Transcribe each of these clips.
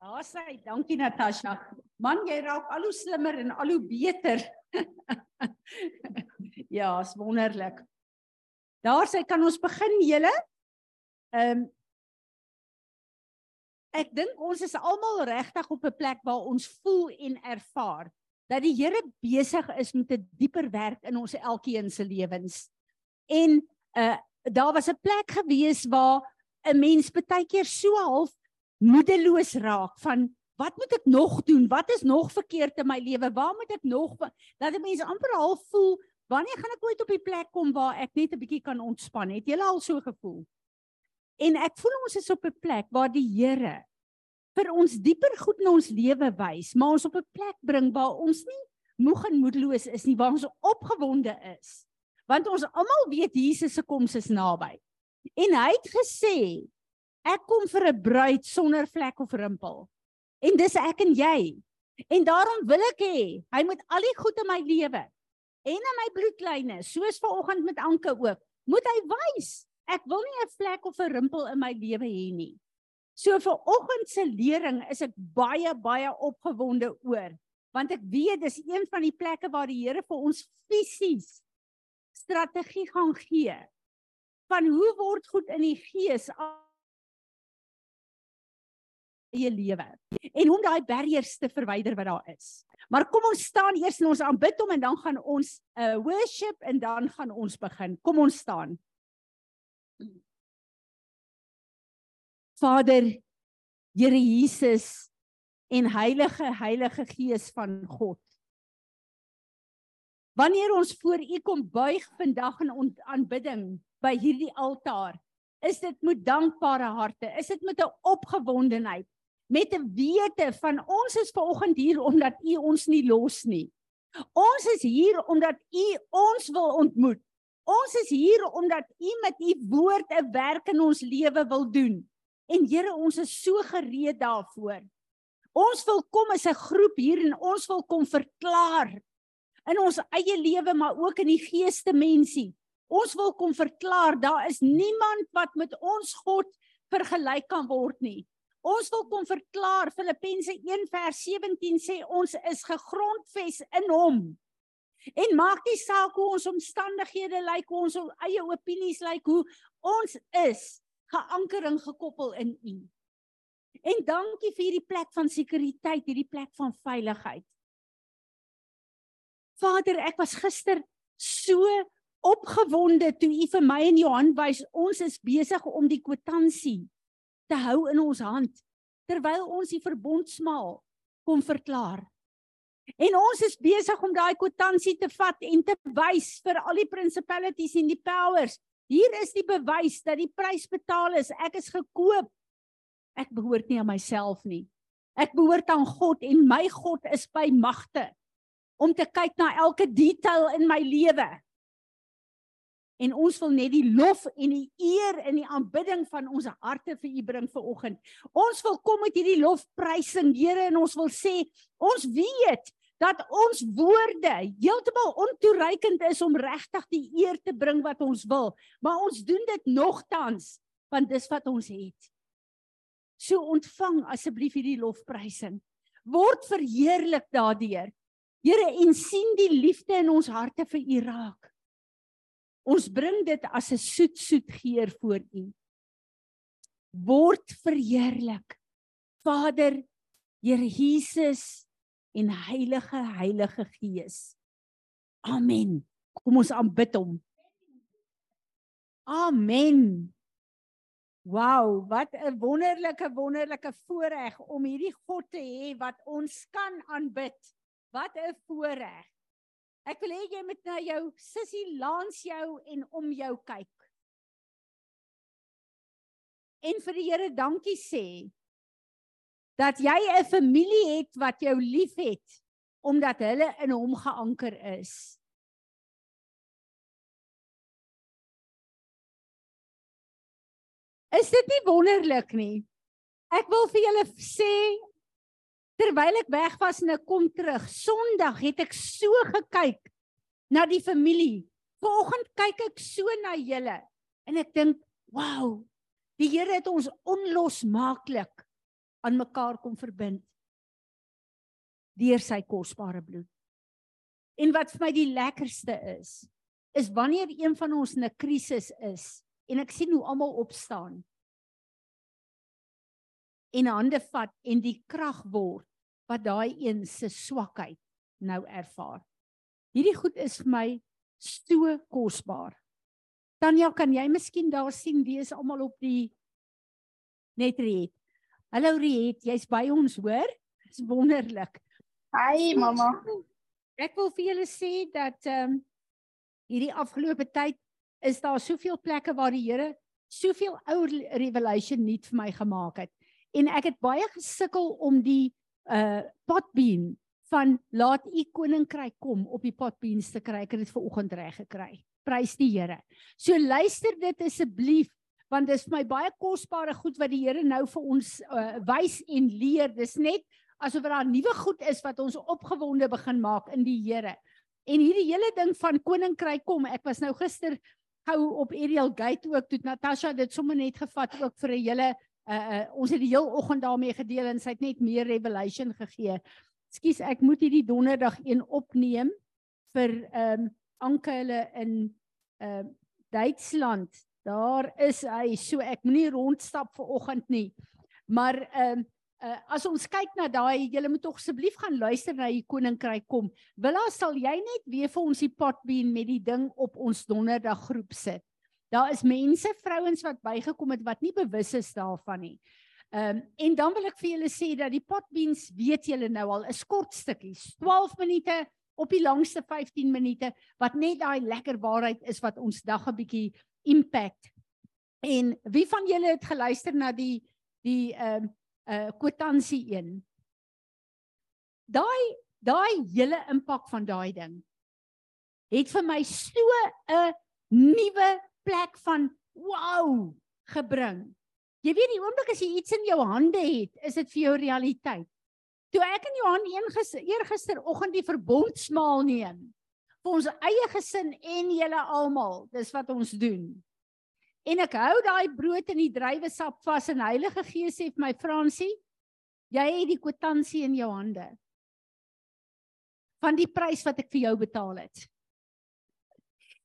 Sê, dankie Natasha. Man, jy raak al hoe slimmer en al hoe beter. ja, is wonderlik. Daar sê kan ons begin julle. Ehm um, Ek dink ons is almal regtig op 'n plek waar ons voel en ervaar dat die Here besig is met 'n dieper werk in ons elkeen se lewens. En uh daar was 'n plek gewees waar 'n mens baie keer so half moedeloos raak van wat moet ek nog doen? Wat is nog verkeerd in my lewe? Waar moet ek nog dat 'n mens amper half voel wanneer gaan ek ooit op die plek kom waar ek net 'n bietjie kan ontspan? Het jy al so gevoel? En ek voel ons is op 'n plek waar die Here vir ons dieper goed in ons lewe wys, maar ons op 'n plek bring waar ons nie moeg en moedeloos is nie, waar ons opgewonde is. Want ons almal weet Jesus se koms is naby. En hy het gesê, ek kom vir 'n bruid sonder vlek of rimpel. En dis ek en jy. En daarom wil ek hê hy moet al die goed in my lewe en in my bloedlyne, soos vanoggend met Anke ook, moet hy wys. Ek wil nie 'n vlek of 'n rimpel in my lewe hê nie. So vir oggend se lering is ek baie baie opgewonde oor want ek weet dis een van die plekke waar die Here vir ons fisies strategie gaan gee van hoe word goed in die gees eie lewe en hoe daai barriers te verwyder wat daar is. Maar kom ons staan eers en ons aanbid hom en dan gaan ons 'n uh, worship en dan gaan ons begin. Kom ons staan. Vader, Here Jesus en Heilige Heilige Gees van God. Wanneer ons voor U kom buig vandag in aanbidding by hierdie altaar, is dit met dankbare harte, is dit met 'n opgewondenheid, met 'n wete van ons is ver oggend hier omdat U ons nie los nie. Ons is hier omdat U ons wil ontmoet. Ons is hier omdat U met U woord 'n werk in ons lewe wil doen. En Here, ons is so gereed daarvoor. Ons wil kom as 'n groep hier en ons wil kom verklaar in ons eie lewe maar ook in die geeste mensie. Ons wil kom verklaar daar is niemand wat met ons God vergelyk kan word nie. Ons wil kom verklaar Filippense 1:17 sê ons is gegrondves in hom. En maak nie saak hoe ons omstandighede lyk, hoe ons eie opinies lyk, hoe ons is geankering gekoppel in U. En dankie vir hierdie plek van sekuriteit, hierdie plek van veiligheid. Vader, ek was gister so opgewonde toe U vir my en Johan wys ons is besig om die kwitansie te hou in ons hand terwyl ons die verbondsmaal kom verklaar. En ons is besig om daai kwitansie te vat en te wys vir al die principalities en die powers Hier is die bewys dat die prys betaal is. Ek is gekoop. Ek behoort nie aan myself nie. Ek behoort aan God en my God is by magte om te kyk na elke detail in my lewe. En ons wil net die lof en die eer en die aanbidding van ons harte vir U bring vir oggend. Ons wil kom met hierdie lofprysing, Here, en ons wil sê, ons weet dat ons woorde heeltemal ontoereikend is om regtig die eer te bring wat ons wil, maar ons doen dit nogtans want dis wat ons het. So ontvang asseblief hierdie lofprysing. Word verheerlik daardeur. Here en sien die liefde in ons harte vir U raak. Ons bring dit as 'n soet soet geur voor U. Word verheerlik. Vader, Here Jesus, en Heilige Heilige Gees. Amen. Kom ons aanbid hom. Amen. Wow, wat 'n wonderlike wonderlike voorreg om hierdie God te hê wat ons kan aanbid. Wat 'n voorreg. Ek wil hê jy moet na jou sussie langs jou en om jou kyk. En vir die Here dankie sê dat jy 'n familie het wat jou liefhet omdat hulle in hom geanker is. Is dit nie wonderlik nie? Ek wil vir julle sê terwyl ek weg was en ek kom terug, Sondag het ek so gekyk na die familie. Vanoggend kyk ek so na julle en ek dink, "Wow, die Here het ons onlosmaaklik aan mekaar kom verbind deur sy kosbare bloed. En wat vir my die lekkerste is, is wanneer een van ons in 'n krisis is en ek sien hoe almal opstaan en hande vat en die krag word wat daai een se swakheid nou ervaar. Hierdie goed is vir my so kosbaar. Tanya, kan jy miskien daar sien wie is almal op die net Riet. Hallo Riet, jy's by ons, hoor? Dis wonderlik. Hi mamma. Ek wil vir julle sê dat ehm um, hierdie afgelope tyd is daar soveel plekke waar die Here soveel ou revelation nuut vir my gemaak het. En ek het baie gesukkel om die uh potbean van laat u koninkryk kom op die potbeans te kry. Ek het dit ver oggend reg gekry. Prys die Here. So luister dit asseblief want dit is vir my baie kosbare goed wat die Here nou vir ons uh, wys en leer. Dis net asof daar nuwe goed is wat ons opgewonde begin maak in die Here. En hierdie hele ding van koninkryk kom, ek was nou gister gou op Ariel Gate ook toe Natasha dit sommer net gevat ook vir 'n hele uh, uh, ons het die heel oggend daarmee gedeel en sy het net meer revelation gegee. Ekskuus, ek moet hierdie donderdag een opneem vir ehm um, Anke hulle in ehm uh, Duitsland. Daar is hy. So ek moenie rondstap vir oggend nie. Maar ehm um, uh, as ons kyk na daai, julle moet tog asseblief gaan luister na die koninkryk kom. Willa, sal jy net weer vir ons die potbeen met die ding op ons donderdag groep sit? Daar is mense, vrouens wat bygekom het wat nie bewus is daarvan nie. Ehm um, en dan wil ek vir julle sê dat die potbeens weet julle nou al 'n kort stukkies, 12 minute op die langste 15 minute wat net daai lekker waarheid is wat ons dag 'n bietjie impact. En wie van julle het geluister na die die ehm uh, uh kwitansie een. Daai daai hele impak van daai ding het vir my so 'n nuwe plek van wow gebring. Jy weet die oomblik as jy iets in jou hande het, is dit vir jou realiteit. Toe ek en Johan eergisteroggend die verbondsmaal neem vir ons eie gesin en julle almal, dis wat ons doen. En ek hou daai brood in die druiwesap vas en Heilige Gees sê vir my Fransie, jy het die kwitansie in jou hande van die prys wat ek vir jou betaal het.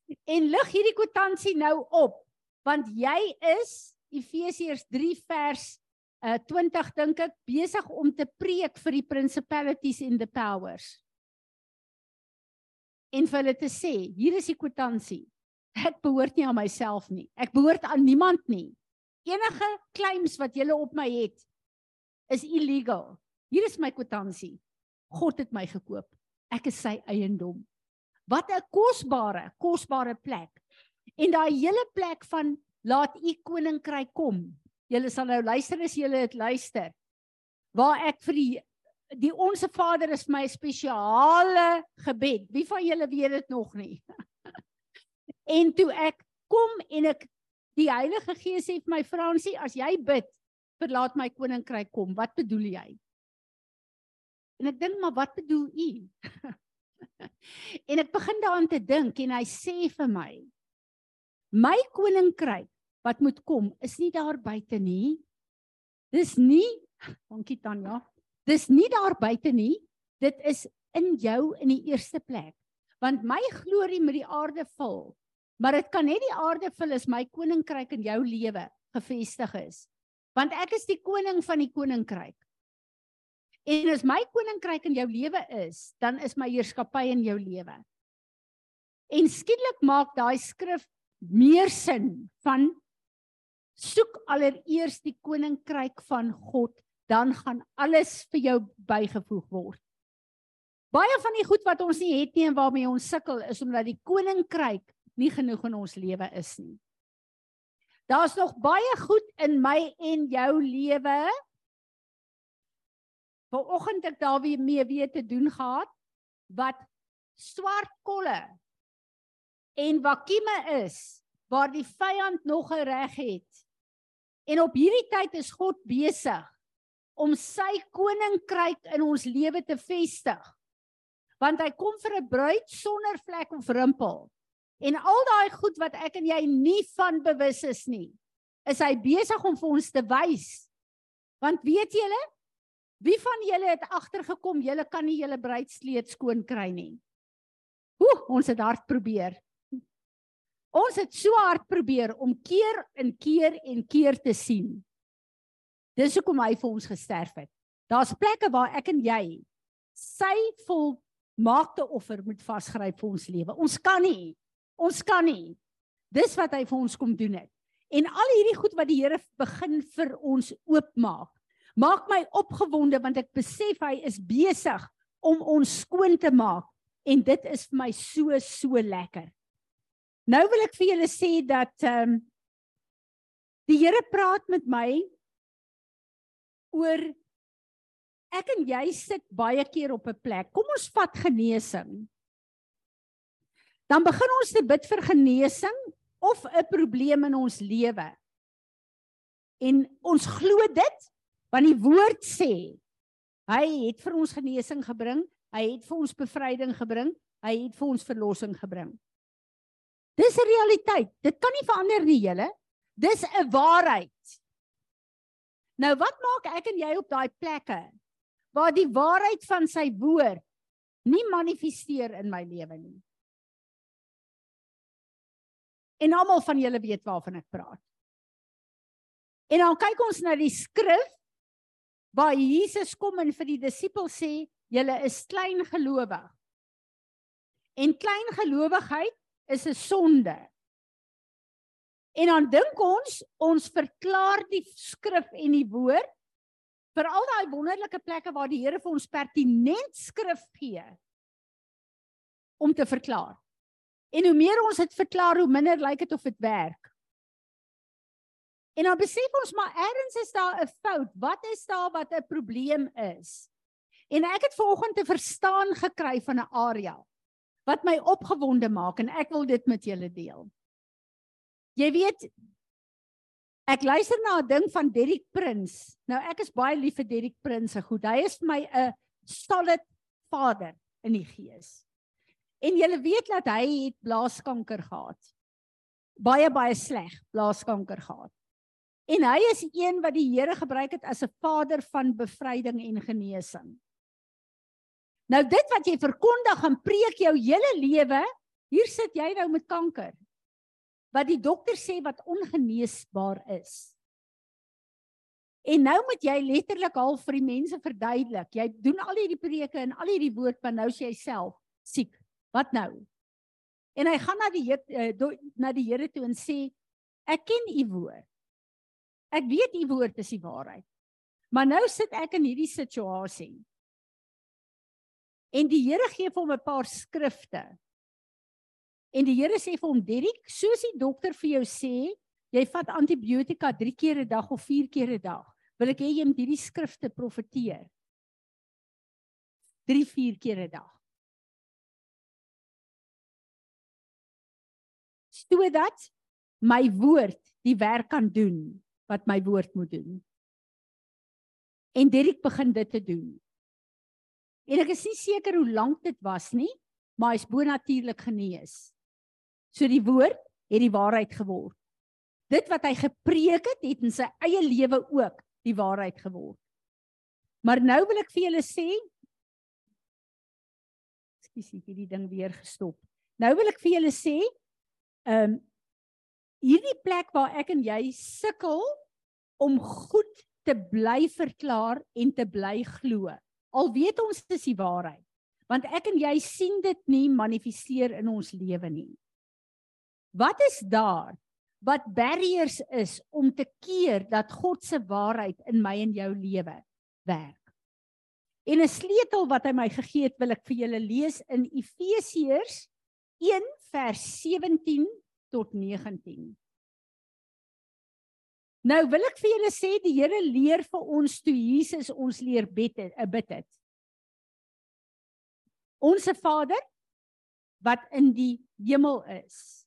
En lig hierdie kwitansie nou op want jy is Efesiërs 3 vers uh, 20 dink ek besig om te preek vir die principalities and the powers. En vir hulle te sê, hier is die kwitansie. Ek behoort nie aan myself nie. Ek behoort aan niemand nie. Enige claims wat julle op my het is illegal. Hier is my kwitansie. God het my gekoop. Ek is sy eiendom. Wat 'n kosbare, kosbare plek. En daai hele plek van laat u koninkryk kom. Julle sal nou luister as julle dit luister. Waar ek vir die die onsse Vader is my spesiale gebed. Wie van julle weet dit nog nie? En toe ek kom en ek die Heilige Gees sê vir my Fransie, as jy bid, verlaat my koninkryk kom. Wat bedoel jy? En ek dink maar wat bedoel u? en ek begin daaraan te dink en hy sê vir my: My koninkryk wat moet kom, is nie daar buite nie. Dis nie, dankie Tanya. Dis nie daar buite nie. Dit is in jou in die eerste plek. Want my glorie met die aarde vul Maar dit kan net die aarde vul as my koninkryk in jou lewe gevestig is. Want ek is die koning van die koninkryk. En as my koninkryk in jou lewe is, dan is my heerskappy in jou lewe. En skielik maak daai skrif meer sin van soek allereers die koninkryk van God, dan gaan alles vir jou bygevoeg word. Baie van die goed wat ons nie het nie en waarmee ons sukkel is omdat die koninkryk nie genoeg in ons lewe is nie. Daar's nog baie goed in my en jou lewe. Vanoggend ek daar weer mee weer te doen gehad wat swart kolle en wakieme is waar die vyand nog 'n reg het. En op hierdie tyd is God besig om sy koninkryk in ons lewe te vestig. Want hy kom vir 'n bruid sonder vlek of rimpel. En al daai goed wat ek en jy nie van bewus is nie, is hy besig om vir ons te wys. Want weet julle, wie van julle het agtergekom julle kan nie julle bruidskleed skoon kry nie? Oeh, ons het hard probeer. Ons het so hard probeer om keer en keer en keer te sien. Dis hoekom hy vir ons gesterf het. Daar's plekke waar ek en jy sy volmaakte offer moet vasgryp vir ons lewe. Ons kan nie. Ons kan nie. Dis wat hy vir ons kom doen het. En al hierdie goed wat die Here begin vir ons oopmaak, maak my opgewonde want ek besef hy is besig om ons skoon te maak en dit is vir my so so lekker. Nou wil ek vir julle sê dat ehm um, die Here praat met my oor ek en jy sit baie keer op 'n plek. Kom ons vat genesing. Dan begin ons te bid vir genesing of 'n probleem in ons lewe. En ons glo dit want die woord sê hy het vir ons genesing gebring, hy het vir ons bevryding gebring, hy het vir ons verlossing gebring. Dis 'n realiteit. Dit kan nie verander nie, julle. Dis 'n waarheid. Nou wat maak ek en jy op daai plekke waar die waarheid van sy woord nie manifesteer in my lewe nie? En almal van julle weet waarvan ek praat. En dan kyk ons na die skrif waar Jesus kom en vir die disippels sê, julle is klein gelowig. En klein gelowigheid is 'n sonde. En dan dink ons, ons verklaar die skrif en die woord vir al daai wonderlike plekke waar die Here vir ons pertinent skrif gee om te verklaar. En hoe meer ons dit verklaar, hoe minder lyk dit of dit werk. En dan besef ons maar eers is daar 'n fout. Wat is daar wat 'n probleem is? En ek het vanoggend te verstaan gekry van 'n area wat my opgewonde maak en ek wil dit met julle deel. Jy weet ek luister na 'n ding van Derrick Prins. Nou ek is baie lief vir Derrick Prins se goed. Hy is vir my 'n solid vader in die gees. En jy weet dat hy het blaaskanker gehad. Baie baie sleg blaaskanker gehad. En hy is een wat die Here gebruik het as 'n vader van bevryding en genesing. Nou dit wat jy verkondig en preek jou hele lewe, hier sit jy nou met kanker. Wat die dokter sê wat ongeneesbaar is. En nou moet jy letterlik half vir die mense verduidelik. Jy doen al hierdie preke en al hierdie woord, maar nou is jy self siek. Wat nou? En hy gaan na die uh, na die Here toe en sê ek ken u woord. Ek weet u woord is die waarheid. Maar nou sit ek in hierdie situasie. En die Here gee vir hom 'n paar skrifte. En die Here sê vir hom Derrick, soos die dokter vir jou sê, jy vat antibiotika 3 keer 'n dag of 4 keer 'n dag. Wil ek hê jy moet hierdie skrifte profeteer. 3 4 keer 'n dag. sodat my woord die werk kan doen wat my woord moet doen. En Derek begin dit te doen. En ek is nie seker hoe lank dit was nie, maar hy's bonatuurlik genees. So die woord het die waarheid geword. Dit wat hy gepreek het, het in sy eie lewe ook die waarheid geword. Maar nou wil ek vir julle sê Ekskuus, ek het die ding weer gestop. Nou wil ek vir julle sê, Ehm um, hierdie plek waar ek en jy sukkel om goed te bly verklaar en te bly glo. Al weet ons dis die waarheid. Want ek en jy sien dit nie manifesteer in ons lewe nie. Wat is daar wat barriers is om te keer dat God se waarheid in my en jou lewe werk? En 'n sleutel wat hy my gegee het, wil ek vir julle lees in Efesiërs 1 vers 17 tot 19. Nou wil ek vir julle sê die Here leer vir ons toe Jesus ons leer bid het, 'n bid het. Onse Vader wat in die hemel is.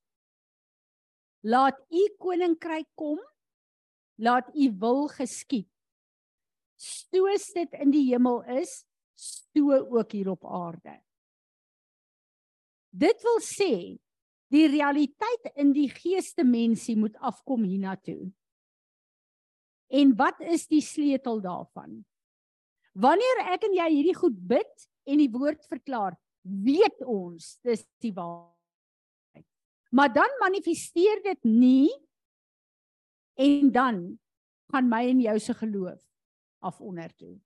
Laat u koninkryk kom. Laat u wil geskied. Soos dit in die hemel is, so ook hier op aarde. Dit wil sê die realiteit in die geeste mensie moet afkom hiernatoe. En wat is die sleutel daarvan? Wanneer ek en jy hierdie goed bid en die woord verklaar, weet ons dis die waarheid. Maar dan manifesteer dit nie en dan gaan my en jou se geloof af onder toe.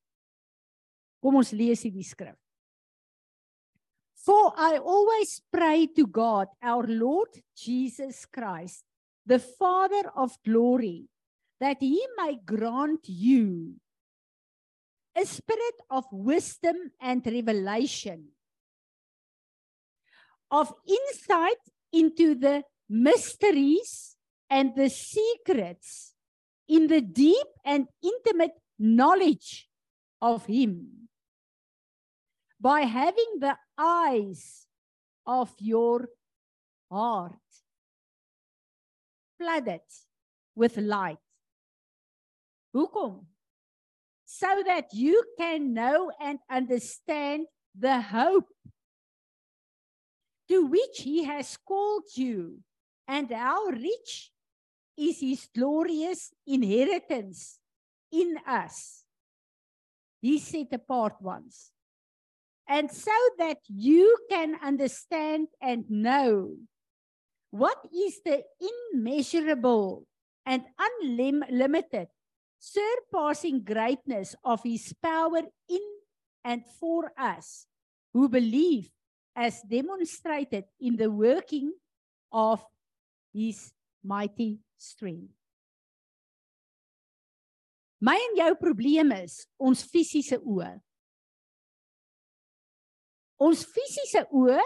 Kom ons lees hierdie skrif. For I always pray to God, our Lord Jesus Christ, the Father of glory, that he may grant you a spirit of wisdom and revelation, of insight into the mysteries and the secrets in the deep and intimate knowledge of him. By having the eyes of your heart. Flooded with light. Hoekom? So that you can know and understand the hope to which he has called you and how rich is his glorious inheritance in us. He set apart ones and so that you can understand and know what is the immeasurable and unlimited surpassing greatness of his power in and for us who believe as demonstrated in the working of his mighty strength. My en jou probleem is ons fisiese oë. Ons fisiese oë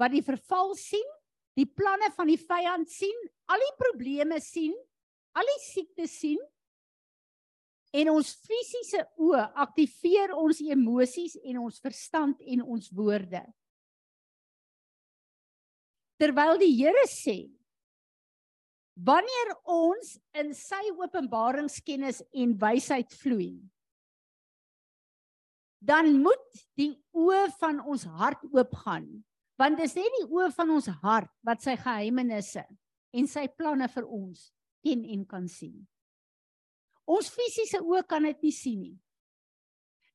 wat die verval sien, die planne van die vyand sien, al die probleme sien, al die siektes sien, En ons fisiese oë aktiveer ons emosies en ons verstand en ons woorde. Terwyl die Here sê wanneer ons in sy openbaringskennis en wysheid vloei dan moet die oë van ons hart oopgaan want dis net die oë van ons hart wat sy geheimenisse en sy planne vir ons ken en kan sien. Ons fisiese oë kan dit nie sien nie.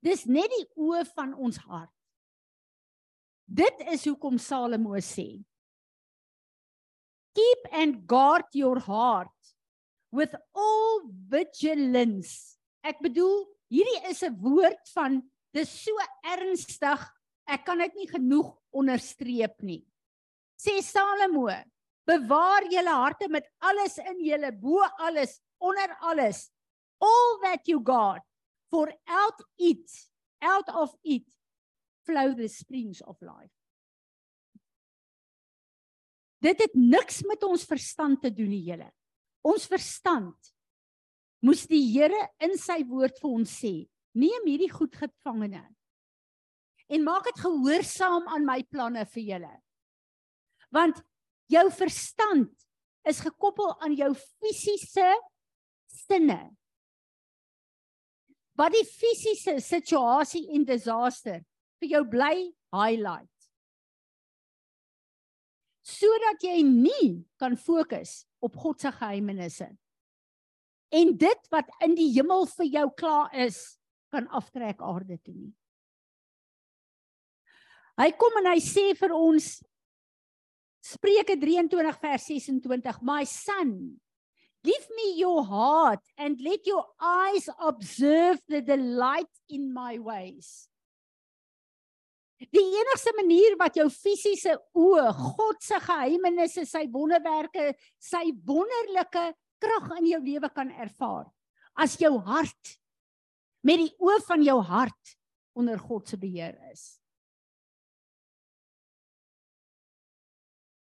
Dis net die oë van ons hart. Dit is hoekom Salomo sê: Keep and guard your heart with all vigilance. Ek bedoel, hierdie is 'n woord van dis so ernstig, ek kan dit nie genoeg onderstreep nie. Sê Salomo, bewaar julle harte met alles in julle, bo alles, onder alles all that you got for out it out of it flow the springs of life dit het niks met ons verstand te doen die hele ons verstand moes die Here in sy woord vir ons sê neem hierdie goed gevangene en maak dit gehoorsaam aan my planne vir julle want jou verstand is gekoppel aan jou fisiese sinne wat die fisiese situasie en disaster vir jou bly highlight. Sodat jy nie kan fokus op God se geheimenisse. En dit wat in die hemel vir jou klaar is, kan aftrek aarde toe nie. Hy kom en hy sê vir ons Spreuke 23 vers 26: My son, Give me your heart and let your eyes observe the delight in my ways. Die enigste manier wat jou fisiese oë God se geheimenisse, sy wonderwerke, sy wonderlike krag in jou lewe kan ervaar, as jou hart met die oë van jou hart onder God se beheer is.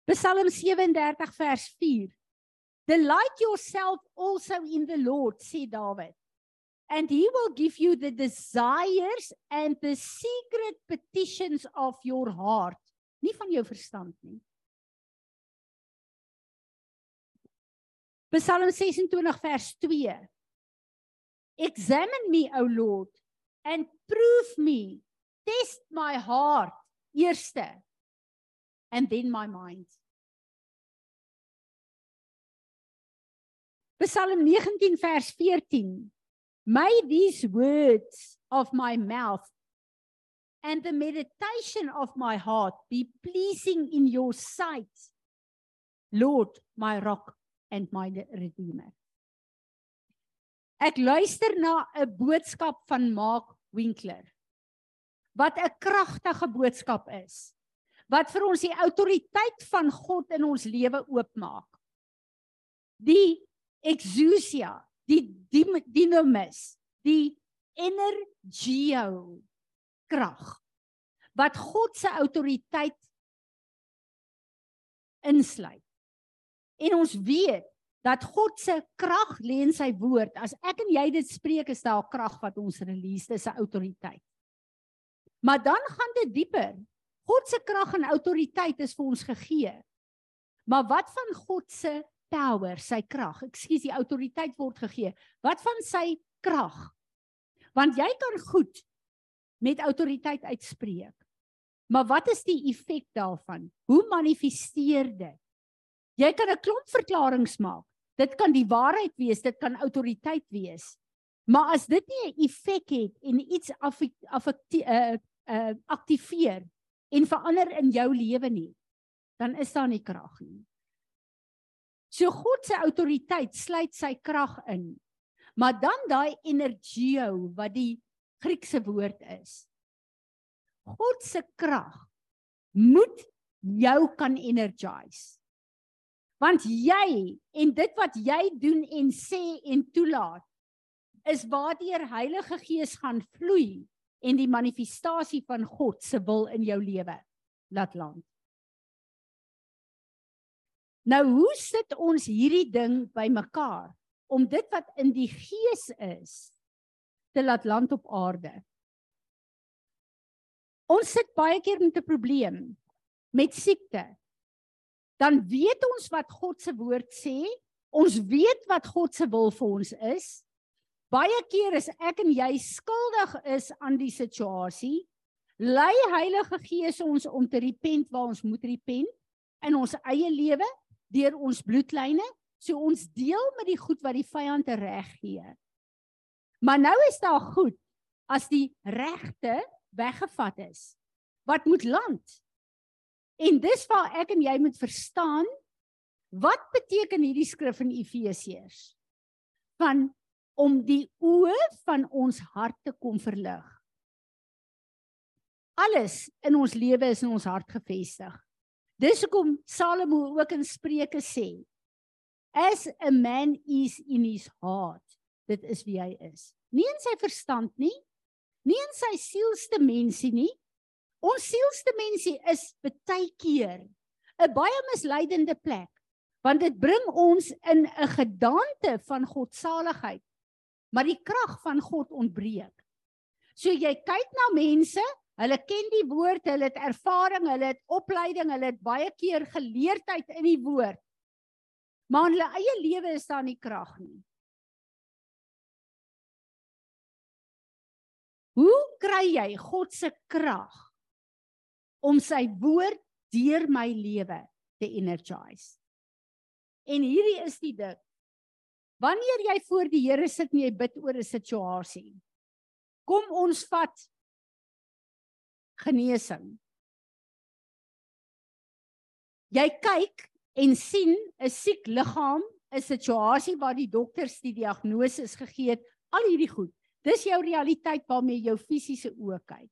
Psalm 37 vers 4 Delight yourself also in the Lord, sê David. And he will give you the desires and the secret petitions of your heart, nie van jou verstand nie. Psalm 26 vers 2. Examine me, O Lord, and prove me. Test my heart eerste and then my mind. Psalm 19 vers 14. May these words of my mouth and the meditation of my heart be pleasing in your sight, Lord, my rock and my redeemer. Ek luister na 'n boodskap van Mark Winkler wat 'n kragtige boodskap is wat vir ons die autoriteit van God in ons lewe oopmaak. Die exousia, die dynamis, die energio krag wat God se autoriteit insluit. En ons weet dat God se krag lê in sy woord. As ek en jy dit spreek, is daar krag wat ons release, dis 'n autoriteit. Maar dan gaan dit dieper. God se krag en autoriteit is vir ons gegee. Maar wat van God se power, sy krag? Ekskuus, die autoriteit word gegee. Wat van sy krag? Want jy kan goed met autoriteit uitspreek. Maar wat is die effek daarvan? Hoe manifesteer dit? Jy kan 'n klomp verklaringe maak. Dit kan die waarheid wees, dit kan autoriteit wees. Maar as dit nie 'n effek het en iets af af uh, uh, aktiveer en verander in jou lewe nie, dan is daar nie krag nie. So God se autoriteit sluit sy krag in. Maar dan daai energio wat die Griekse woord is. God se krag moet jou kan energize. Want jy en dit wat jy doen en sê en toelaat is waardeur Heilige Gees gaan vloei en die manifestasie van God se wil in jou lewe laat land. Nou hoe sit ons hierdie ding bymekaar om dit wat in die gees is te laat land op aarde? Ons sit baie keer met 'n probleem met siekte. Dan weet ons wat God se woord sê, ons weet wat God se wil vir ons is. Baie keer is ek en jy skuldig is aan die situasie. Lei Heilige Gees ons om te repent waar ons moet repent in ons eie lewe deur ons bloedlyne, so ons deel met die goed wat die vyand reg gee. Maar nou is daar goed as die regte weggevat is wat moet land. En dis waar ek en jy moet verstaan wat beteken hierdie skrif in Efesiërs van om die oë van ons hart te kom verlig. Alles in ons lewe is in ons hart gefestig. Dis hoekom Salomo ook in Spreuke sê: As a man is in his heart, dit is wie hy is. Nie in sy verstand nie, nie in sy sielste mensie nie. Ons sielste mensie is baie keer 'n baie misleidende plek, want dit bring ons in 'n gedagte van godsaligheid maar die krag van God ontbreek. So jy kyk na mense, hulle ken die woord, hulle het ervaring, hulle het opleiding, hulle het baie keer geleerdheid in die woord. Maar in hulle eie lewe is daar nie krag nie. Hoe kry jy God se krag om sy woord deur my lewe te energize? En hierdie is die ding. Wanneer jy voor die Here sit en jy bid oor 'n situasie, kom ons vat genesing. Jy kyk en sien 'n siek liggaam, 'n situasie waar die dokters die diagnose gegee het, al hierdie goed. Dis jou realiteit waarmee jou fisiese oë kyk.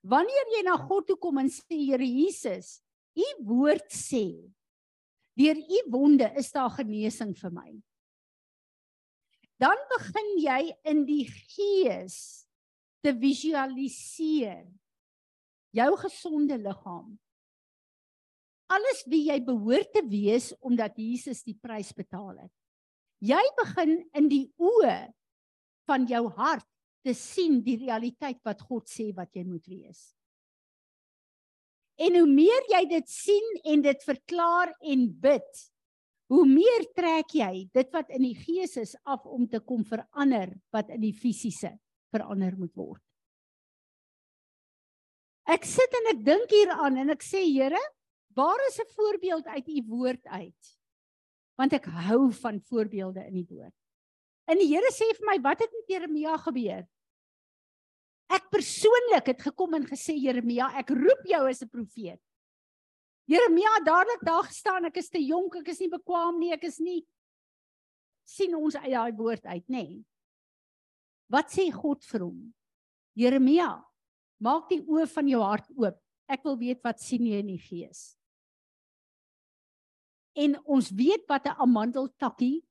Wanneer jy na God toe kom en sê Here Jesus, u woord sê, deur u wonde is daar genesing vir my dan begin jy in die gees te visualiseer jou gesonde liggaam. Alles wie jy behoort te wees omdat Jesus die prys betaal het. Jy begin in die oë van jou hart te sien die realiteit wat God sê wat jy moet wees. En hoe meer jy dit sien en dit verklaar en bid, Hoe meer trek jy dit wat in die gees is af om te kom verander wat in die fisiese verander moet word. Ek sit en ek dink hieraan en ek sê Here, waar is 'n voorbeeld uit u woord uit? Want ek hou van voorbeelde in die woord. En die Here sê vir my, wat het met Jeremia gebeur? Ek persoonlik het gekom en gesê Jeremia, ek roep jou as 'n profeet. Jeremia dadelik daar gestaan, ek is te jonk, ek is nie bekwam nie, ek is nie sien ons uit daai woord uit, nê? Nee. Wat sê God vir hom? Jeremia, maak die oë van jou hart oop. Ek wil weet wat sien jy in die gees? En ons weet wat 'n amandeltakkie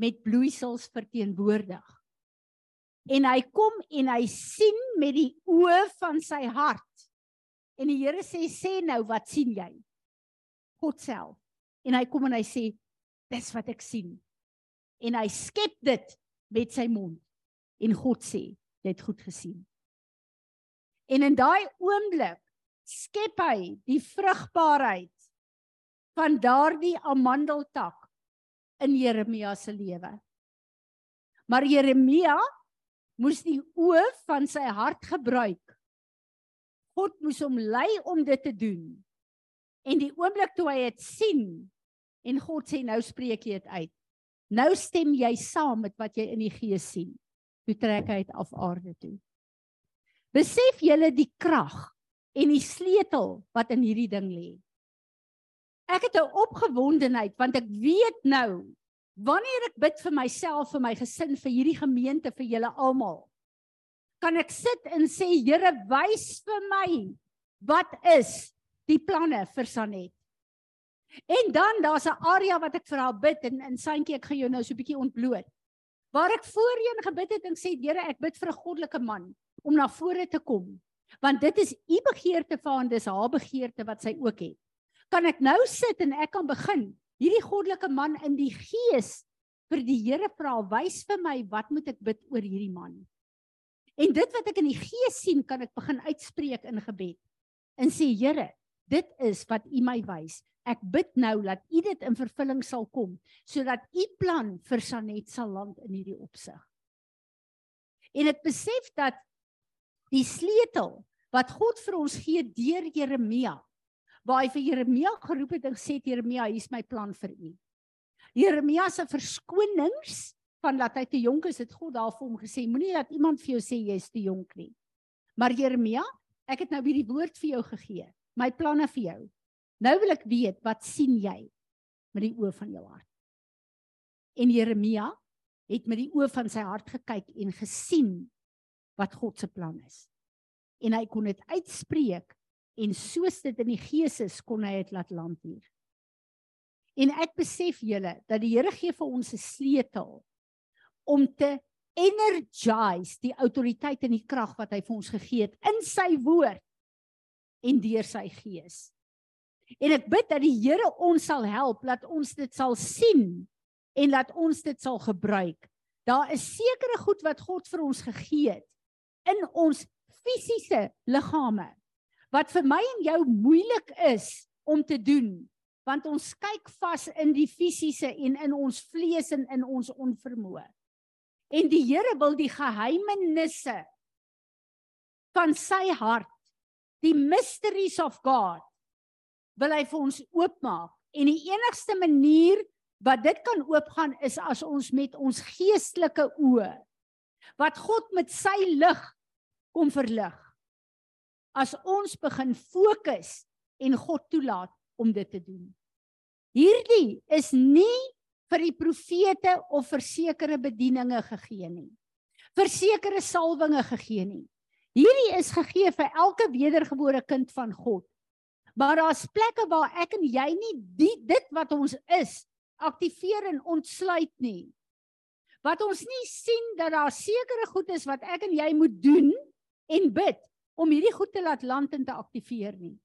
met bloeisels verteenwoordig. En hy kom en hy sien met die oë van sy hart. En die Here sê sê nou wat sien jy? God self. En hy kom en hy sê dis wat ek sien. En hy skep dit met sy mond. En God sê jy het goed gesien. En in daai oomblik skep hy die vrugbaarheid van daardie amandeltak in Jeremia se lewe. Maar Jeremia moes die oë van sy hart gebruik. God moes hom lei om dit te doen. En die oomblik toe hy dit sien en God sê nou spreek jy dit uit. Nou stem jy saam met wat jy in die gees sien. Toe trek hy dit af aarde toe. Besef julle die krag en die sleutel wat in hierdie ding lê. Ek het 'n opgewondenheid want ek weet nou wanneer ek bid vir myself, vir my gesin, vir hierdie gemeente, vir julle almal, kan ek sit en sê Here, wys vir my wat is die planne vir Sanet. En dan daar's 'n area wat ek vir haar bid en in Santjie ek gaan jou nou so 'n bietjie ontbloot. Waar ek voorheen gebid het en sê Here, ek bid vir 'n goddelike man om na vore te kom. Want dit is u begeerte vir haar, dis haar begeerte wat sy ook het kan ek nou sit en ek kan begin? Hierdie goddelike man in die gees vir die Here vra wys vir my wat moet ek bid oor hierdie man? En dit wat ek in die gees sien kan ek begin uitspreek in gebed en sê Here dit is wat u my wys. Ek bid nou dat u dit in vervulling sal kom sodat u plan vir Sanet sal land in hierdie opsig. En ek besef dat die sleutel wat God vir ons gee deur Jeremia waar hy vir Jeremia geroep het en gesê Jeremia, hier's my plan vir u. Jeremia se verskonings van dat hy te jonk is, het God daar vir hom gesê, moenie dat iemand vir jou sê jy is te jonk nie. Maar Jeremia, ek het nou hierdie woord vir jou gegee, my planne vir jou. Nou wil ek weet, wat sien jy met die oë van jou hart? En Jeremia het met die oë van sy hart gekyk en gesien wat God se plan is. En hy kon dit uitspreek en soos dit in die gees is kon hy dit laat land hier. En ek besef julle dat die Here gee vir ons 'n sleutel om te energize die autoriteit en die krag wat hy vir ons gegee het in sy woord en deur sy gees. En ek bid dat die Here ons sal help dat ons dit sal sien en dat ons dit sal gebruik. Daar is sekere goed wat God vir ons gegee het in ons fisiese liggame wat vir my en jou moeilik is om te doen want ons kyk vas in die fisiese en in ons vlees en in ons onvermoë. En die Here wil die geheimenisse van sy hart, die mysteries of God, wil hy vir ons oopmaak. En die enigste manier wat dit kan oopgaan is as ons met ons geestelike oë wat God met sy lig kom verlig as ons begin fokus en God toelaat om dit te doen. Hierdie is nie vir die profete of vir sekere bedieninge gegee nie. Vir sekere salwinge gegee nie. Hierdie is gegee vir elke wedergebore kind van God. Maar daar's plekke waar ek en jy nie die, dit wat ons is aktiveer en ontsluit nie. Wat ons nie sien dat daar sekere goed is wat ek en jy moet doen en bid om hierdie goed te laat land en te aktiveer nie.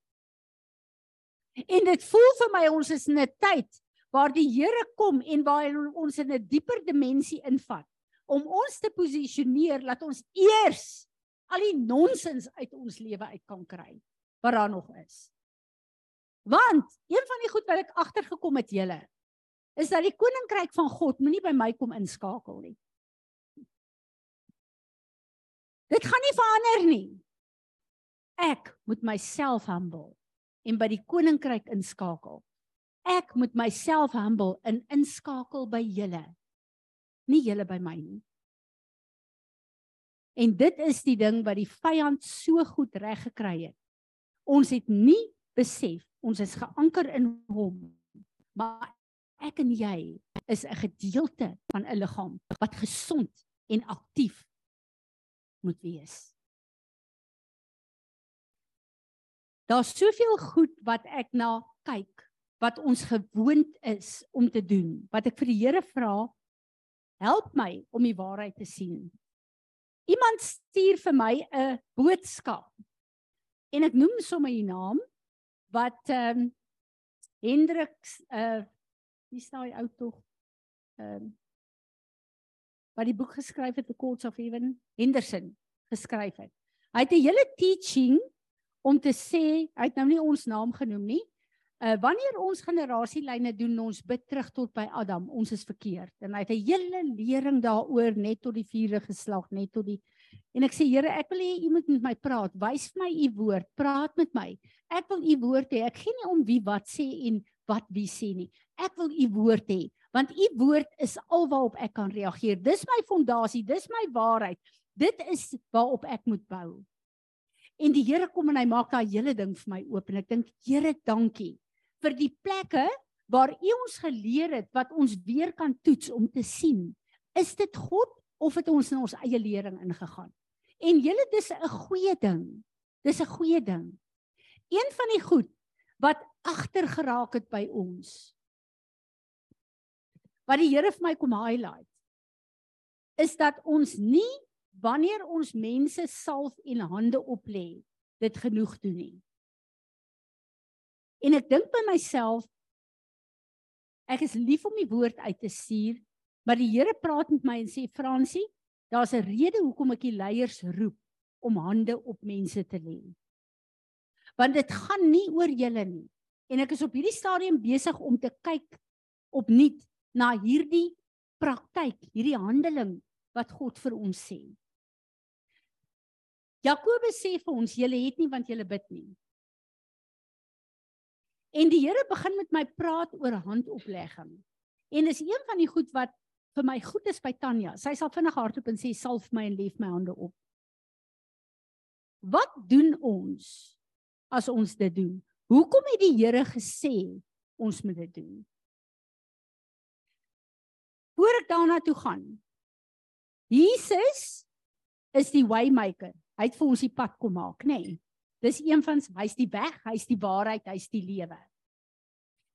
En dit voel vir my ons is in 'n tyd waar die Here kom en waar hy ons in 'n dieper dimensie invat om ons te posisioneer dat ons eers al die nonsens uit ons lewe uit kan kry wat daar nog is. Want een van die goed wat ek agtergekom het julle is dat die koninkryk van God moenie by my kom inskakel nie. Dit gaan nie verander nie ek moet myself humble en by die koninkryk inskakel. Ek moet myself humble en inskakel by julle. nie julle by my nie. En dit is die ding wat die vyand so goed reg gekry het. Ons het nie besef ons is geanker in hom. Maar ek en jy is 'n gedeelte van 'n liggaam wat gesond en aktief moet wees. Daar's soveel goed wat ek na kyk wat ons gewoond is om te doen. Wat ek vir die Here vra, help my om die waarheid te sien. Iemand stuur vir my 'n boodskap. En ek noem sommer die naam wat ehm um, Hendriks uh wie staan hy ou tog? Ehm um, wat die boek geskryf het The Courts of Heaven, Henderson geskryf het. Hy het 'n hele teaching om te sê, hy het nou nie ons naam genoem nie. Uh wanneer ons generasielyne doen, ons bid terug tot by Adam, ons is verkeerd. En hy het 'n hele lering daaroor net tot die vierde geslag, net tot die En ek sê Here, ek wil hê u moet met my praat. Wys vir my u woord. Praat met my. Ek wil u woord hê. Ek gee nie om wie wat sê en wat wie sê nie. Ek wil u woord hê want u woord is alwaarop ek kan reageer. Dis my fondasie, dis my waarheid. Dit is waarop ek moet bou. En die Here kom en hy maak daai hele ding vir my oop en ek dink Here, dankie vir die plekke waar u ons geleer het wat ons weer kan toets om te sien is dit God of het ons in ons eie lering ingegaan. En julle dis 'n goeie ding. Dis 'n goeie ding. Een van die goed wat agter geraak het by ons. Wat die Here vir my kom highlight is dat ons nie wanneer ons mense salf en hande oplê dit genoeg doen nie. En ek dink by myself ek is lief om die woord uit te stuur, maar die Here praat met my en sê Fransie, daar's 'n rede hoekom ek die leiers roep om hande op mense te lê. Want dit gaan nie oor julle nie. En ek is op hierdie stadium besig om te kyk opnuut na hierdie praktyk, hierdie handeling wat God vir ons sê. Jakobus sê vir ons julle het nie want julle bid nie. En die Here begin met my praat oor handoplegging. En dis een van die goed wat vir my goed is by Tanya. Sy sal vinnig hardop en sê salf my en lief my hande op. Wat doen ons as ons dit doen? Hoekom het die Here gesê ons moet dit doen? Voor ek daarna toe gaan. Jesus is die waymaker. Hy het vir ons die pad kom maak, nê? Nee. Dis een van hy's die weg, hy's die waarheid, hy's die lewe.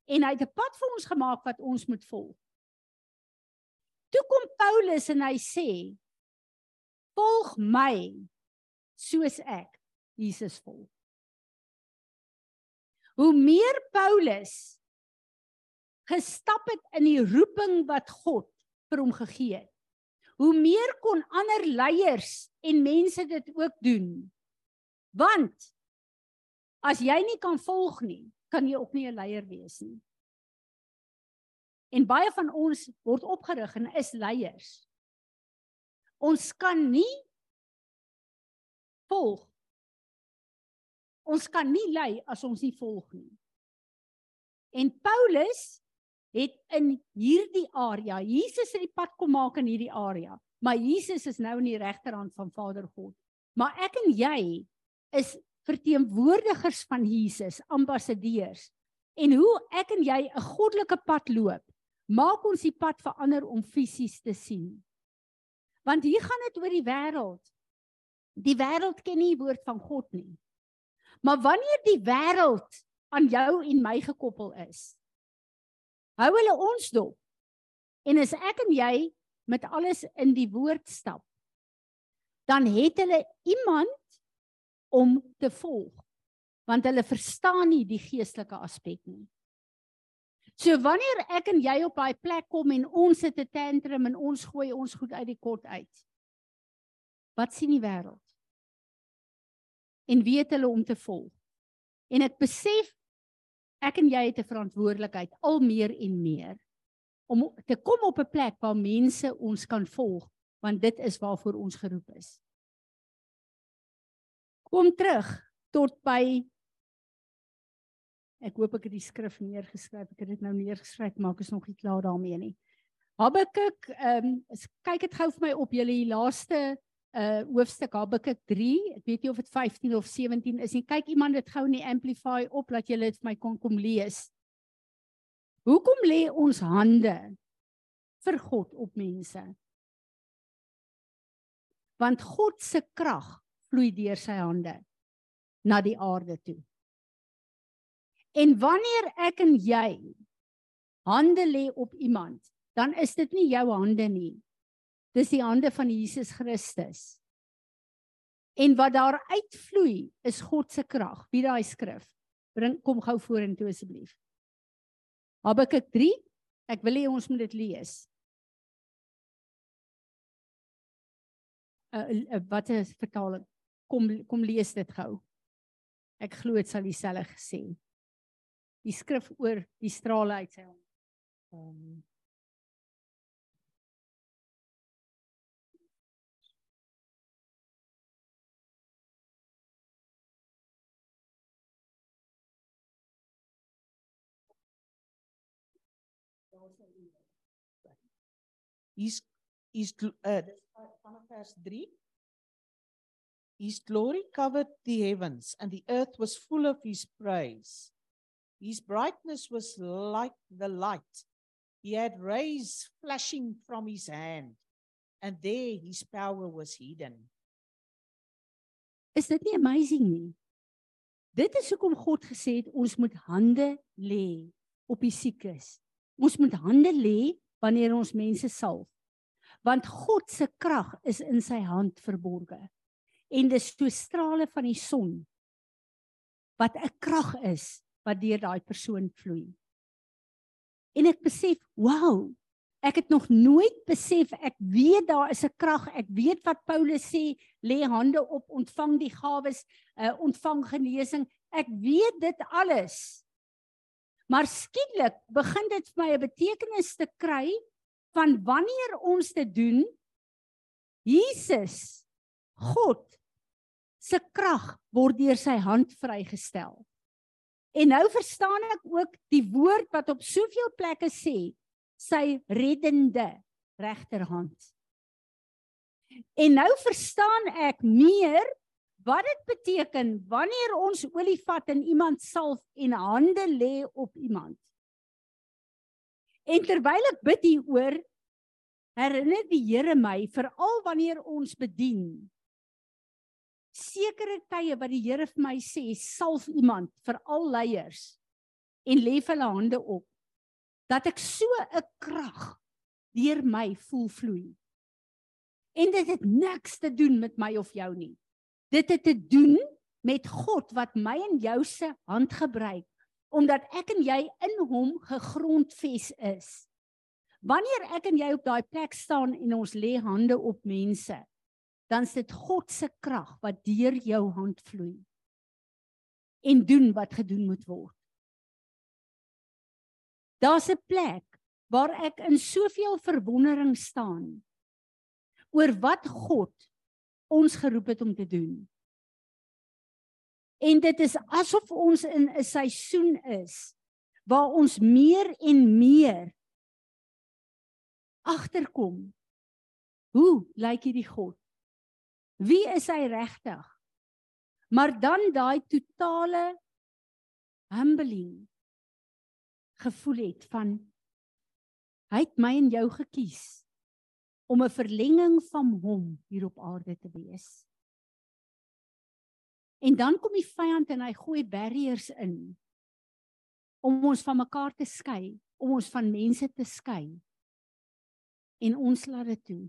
En hy het 'n pad vir ons gemaak wat ons moet volg. Toe kom Paulus en hy sê: "Volg my soos ek Jesus volg." hoe meer Paulus gestap het in die roeping wat God vir hom gegee het. Hoe meer kon ander leiers en mense dit ook doen. Want as jy nie kan volg nie, kan jy ook nie 'n leier wees nie. En baie van ons word opgerig en is leiers. Ons kan nie volg Ons kan nie lei as ons nie volg nie. En Paulus het in hierdie area, Jesus het die pad kom maak in hierdie area, maar Jesus is nou in die regterhand van Vader God. Maar ek en jy is verteenwoordigers van Jesus, ambassadeurs. En hoe ek en jy 'n goddelike pad loop, maak ons die pad verander om fisies te sien. Want hier gaan dit oor die wêreld. Die wêreld ken nie die woord van God nie. Maar wanneer die wêreld aan jou en my gekoppel is, hou hulle ons dop. En as ek en jy met alles in die woord stap, dan het hulle iemand om te volg, want hulle verstaan nie die geestelike aspek nie. So wanneer ek en jy op daai plek kom en ons sit 'n tantrum en ons gooi ons goed uit die kot uit. Wat sien die wêreld? en weet hulle om te volg. En ek besef ek en jy het 'n verantwoordelikheid al meer en meer om te kom op 'n plek waar mense ons kan volg want dit is waarvoor ons geroep is. Kom terug tot by Ek hoop ek het die skrif neergeskryf. Ek het dit nou neergeskryf, maar ek is nog nie klaar daarmee nie. Habakuk, ehm um, kyk dit gou vir my op julle laaste uh hoofstuk Habakuk 3. Ek weet nie of dit 15 of 17 is nie. Kyk iemand dit gou in die Amplify op dat jy dit vir my kon kom lees. Hoekom lê ons hande vir God op mense? Want God se krag vloei deur sy hande na die aarde toe. En wanneer ek en jy hande lê op iemand, dan is dit nie jou hande nie. Dis die hande van Jesus Christus. En wat daar uitvloei is God se krag. Wie daai skrif? Bring kom gou vorentoe asseblief. Habakuk 3. Ek wil hê ons moet dit lees. Uh, uh wat is vertaling? Kom kom lees dit gou. Ek glo dit sal dieselfde gesê. Die skrif oor die strale uit sy hand. Um, His his uh vanaf vers 3 His glory covered the heavens and the earth was full of his praise. His brightness was like the light. He had rays flashing from his hand and there his power was hidden. Is dit nie amazing nie? Dit is hoekom God gesê het ons moet hande lê op die siekes. Ons moet hande lê wanneer ons mense salf. Want God se krag is in sy hand verborge. En dis so strale van die son wat 'n krag is wat deur daai persoon vloei. En ek besef, wow, ek het nog nooit besef ek weet daar is 'n krag. Ek weet wat Paulus sê, lê hande op, ontvang die gawes, uh, ontvang genesing. Ek weet dit alles. Maar skielik begin dit vir my 'n betekenis te kry van wanneer ons dit doen Jesus God se krag word deur sy hand vrygestel. En nou verstaan ek ook die woord wat op soveel plekke sê sy reddende regterhand. En nou verstaan ek meer wat dit beteken wanneer ons olie vat en iemand salf en hande lê op iemand. En terwyl ek bid hieroor, herinner die Here my veral wanneer ons bedien. Sekere tye wat die Here vir my sê, salf iemand vir al leiers en lê hulle hande op dat ek so 'n krag deur my voel vloei. En dit het niks te doen met my of jou nie. Dit het te doen met God wat my en jou se hand gebruik omdat ek en jy in hom gegrondves is. Wanneer ek en jy op daai plek staan en ons lê hande op mense, dan is dit God se krag wat deur jou hand vloei en doen wat gedoen moet word. Daar's 'n plek waar ek in soveel verwondering staan oor wat God ons geroep het om te doen. En dit is asof ons in 'n seisoen is waar ons meer en meer agterkom. Hoe lyk hierdie God? Wie is hy regtig? Maar dan daai totale humbling gevoel het van hy het my en jou gekies om 'n verlenging van hom hier op aarde te wees. En dan kom die vyand en hy gooi barriers in om ons van mekaar te skei, om ons van mense te skei. En ons laat dit toe.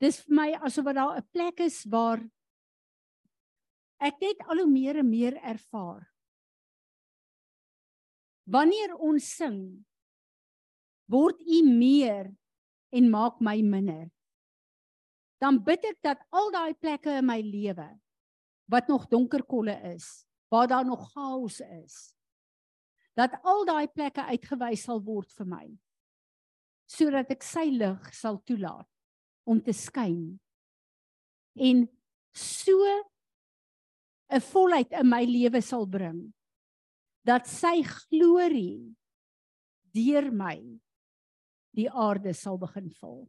Dis vir my asof daar 'n plek is waar ek net al hoe meer en meer ervaar. Wanneer ons sing, word u meer en maak my minder. Dan bid ek dat al daai plekke in my lewe wat nog donker kolle is, waar daar nog chaos is, dat al daai plekke uitgewys sal word vir my sodat ek sy lig sal toelaat om te skyn en so 'n volheid in my lewe sal bring dat sy glorie deur my die aarde sal begin vul.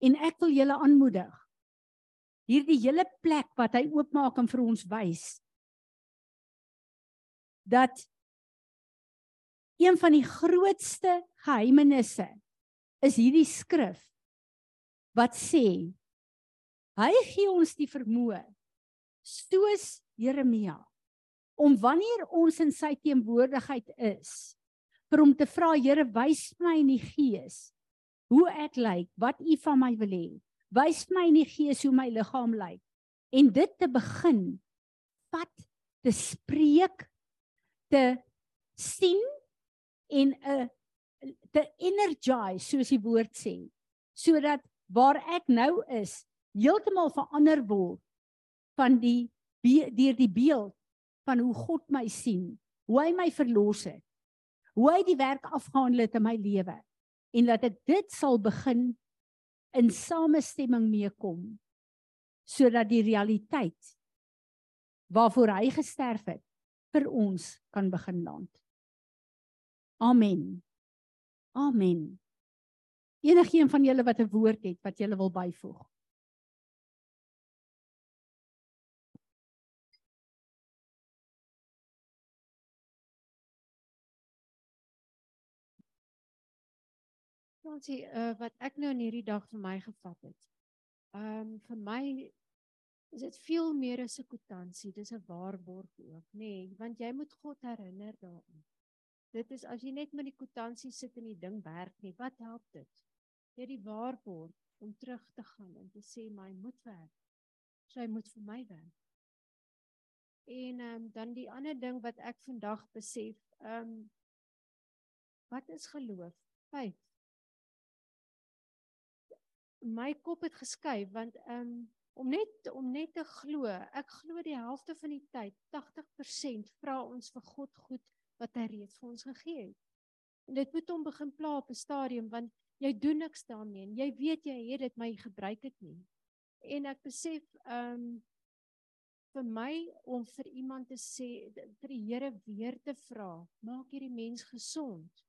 En ek wil julle aanmoedig. Hierdie hele plek wat hy oopmaak en vir ons wys dat een van die grootste geheimenisse is hierdie skrif wat sê hy gee ons die vermoë soos Jeremia om wanneer ons in sy teenwoordigheid is vir hom te vra Here wys my in die gees hoe ek lyk wat u van my wil hê. Wys my in die gees hoe my liggaam lyk. En dit te begin vat te spreek te sien en 'n uh, te energize soos die woord sê sodat waar ek nou is heeltemal verander word van die deur die beeld van hoe God my sien, hoe hy my verlos het, hoe hy die werk afgehandel het in my lewe en dat ek dit sal begin in samestemming meekom sodat die realiteit waarvoor hy gesterf het vir ons kan begin land. Amen. Amen. Enigeen van julle wat 'n woord het wat julle wil byvoeg. Ons uh, wat ek nou in hierdie dag vir my gevat het. Ehm um, vir my is dit veel meer as 'n kwitansie, dis 'n waarborg ook, nê, nee, want jy moet God herinner daaraan. Dit is as jy net met die kwitansie sit en die ding werk nie, wat help dit? Jy die waarborg om terug te gaan en te sê my moet werk. Sy moet vir my werk. En ehm um, dan die ander ding wat ek vandag besef, ehm um, wat is geloof? Faith my kop het geskuif want um, om net om net te glo, ek glo die helfte van die tyd, 80% vra ons vir God goed wat hy reeds vir ons gegee het. En dit moet hom begin pla op 'n stadium want jy doen niks daarmee en jy weet jy het dit maar jy gebruik dit nie. En ek besef um vir my om vir iemand te sê vir die Here weer te vra, maak hierdie mens gesond.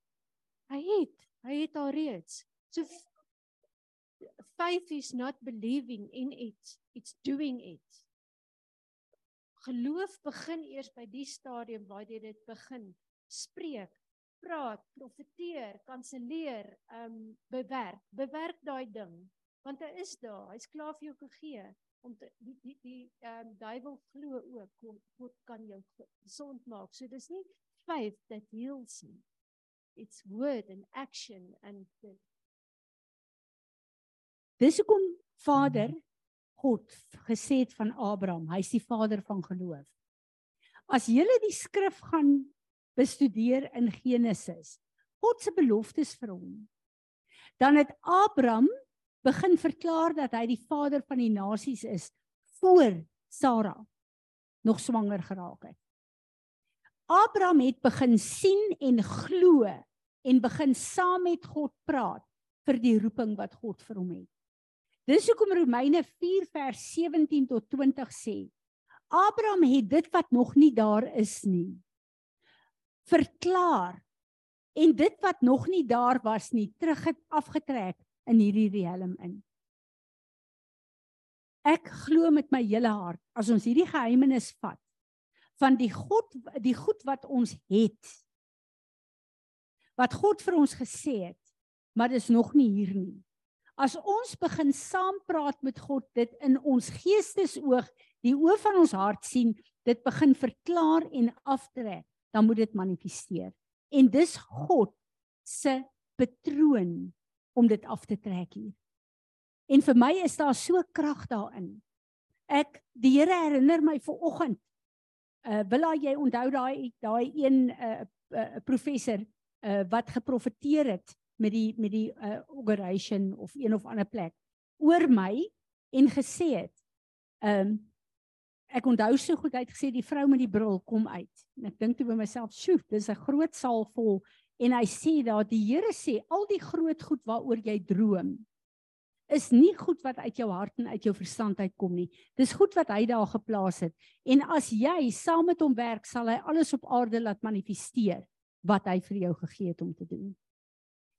Hy het, hy het al reeds. So faith is not believing in it it's doing it geloof begin eers by die stadium waar jy dit begin. Spreek praat profeteer kanselleer um bewerk bewerk daai ding want hy is daar. Hy's klaar vir jou gegee om te, die die die um duiwel glo ook God kan jou gesond maak. So dis nie faith that heals me. It's word and action and the Dis hoekom Vader God gesê het van Abraham, hy's die vader van geloof. As jy die skrif gaan bestudeer in Genesis, God se beloftes vir hom, dan het Abraham begin verklaar dat hy die vader van die nasies is voor Sara nog swanger geraak het. Abraham het begin sien en glo en begin saam met God praat vir die roeping wat God vir hom het. Dis hoekom Romeine 4 vers 17 tot 20 sê: Abraham het dit wat nog nie daar is nie verklaar en dit wat nog nie daar was nie terug afgetrek in hierdie riem in. Ek glo met my hele hart as ons hierdie geheimenis vat van die God die goed wat ons het wat God vir ons gesê het maar dis nog nie hier nie as ons begin saam praat met God, dit in ons geestesoog, die oë van ons hart sien, dit begin verklaar en aftrek, dan moet dit manifesteer. En dis God se patroon om dit af te trek hier. En vir my is daar so krag daarin. Ek die Here herinner my ver oggend. Uh wil jy onthou daai daai een uh, uh professor uh wat geprofeteer het met die met die uh, operation of een of ander plek oor my en gesê het ehm um, ek onthou so goed hy het gesê die vrou met die bril kom uit. En ek dink toe by myself sjoe dis 'n groot saal vol. En hy sê daar die Here sê al die groot goed waaroor jy droom is nie goed wat uit jou hart en uit jou verstand uitkom nie. Dis goed wat hy daar geplaas het. En as jy saam met hom werk sal hy alles op aarde laat manifesteer wat hy vir jou gegee het om te doen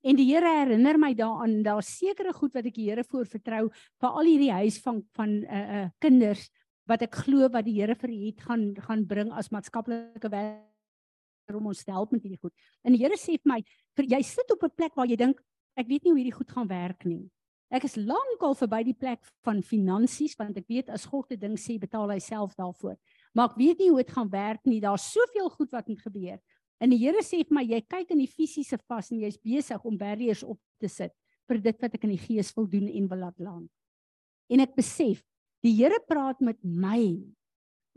En die Here herinner my daaraan, daar's sekere goed wat ek die Here voor vertrou vir al hierdie huis van van uh uh kinders wat ek glo wat die Here vir het gaan gaan bring as maatskaplike werk om ons te help met hierdie goed. En die Here sê vir my, vir jy sit op 'n plek waar jy dink ek weet nie hoe hierdie goed gaan werk nie. Ek is lankal verby die plek van finansies want ek weet as God 'n ding sê, betaal hy self daarvoor. Maar ek weet nie hoe dit gaan werk nie. Daar's soveel goed wat moet gebeur. En die Here sê vir my, jy kyk in die fisiese vas en jy's besig om barriers op te sit vir dit wat ek in die gees wil doen en wil laat land. En ek besef, die Here praat met my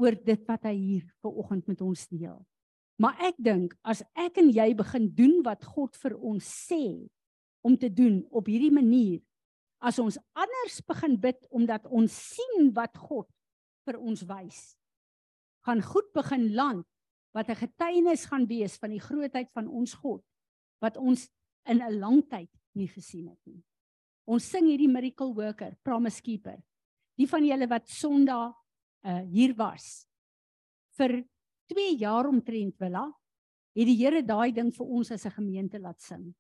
oor dit wat hy hier vanoggend met ons deel. Maar ek dink as ek en jy begin doen wat God vir ons sê om te doen op hierdie manier, as ons anders begin bid omdat ons sien wat God vir ons wys gaan goed begin land wat 'n getuienis gaan wees van die grootheid van ons God wat ons in 'n lang tyd nie gesien het nie. Ons sing hierdie miracle worker, promise keeper. Die van julle wat Sondag uh hier was vir 2 jaar omtrent willa, het die Here daai ding vir ons as 'n gemeente laat sing.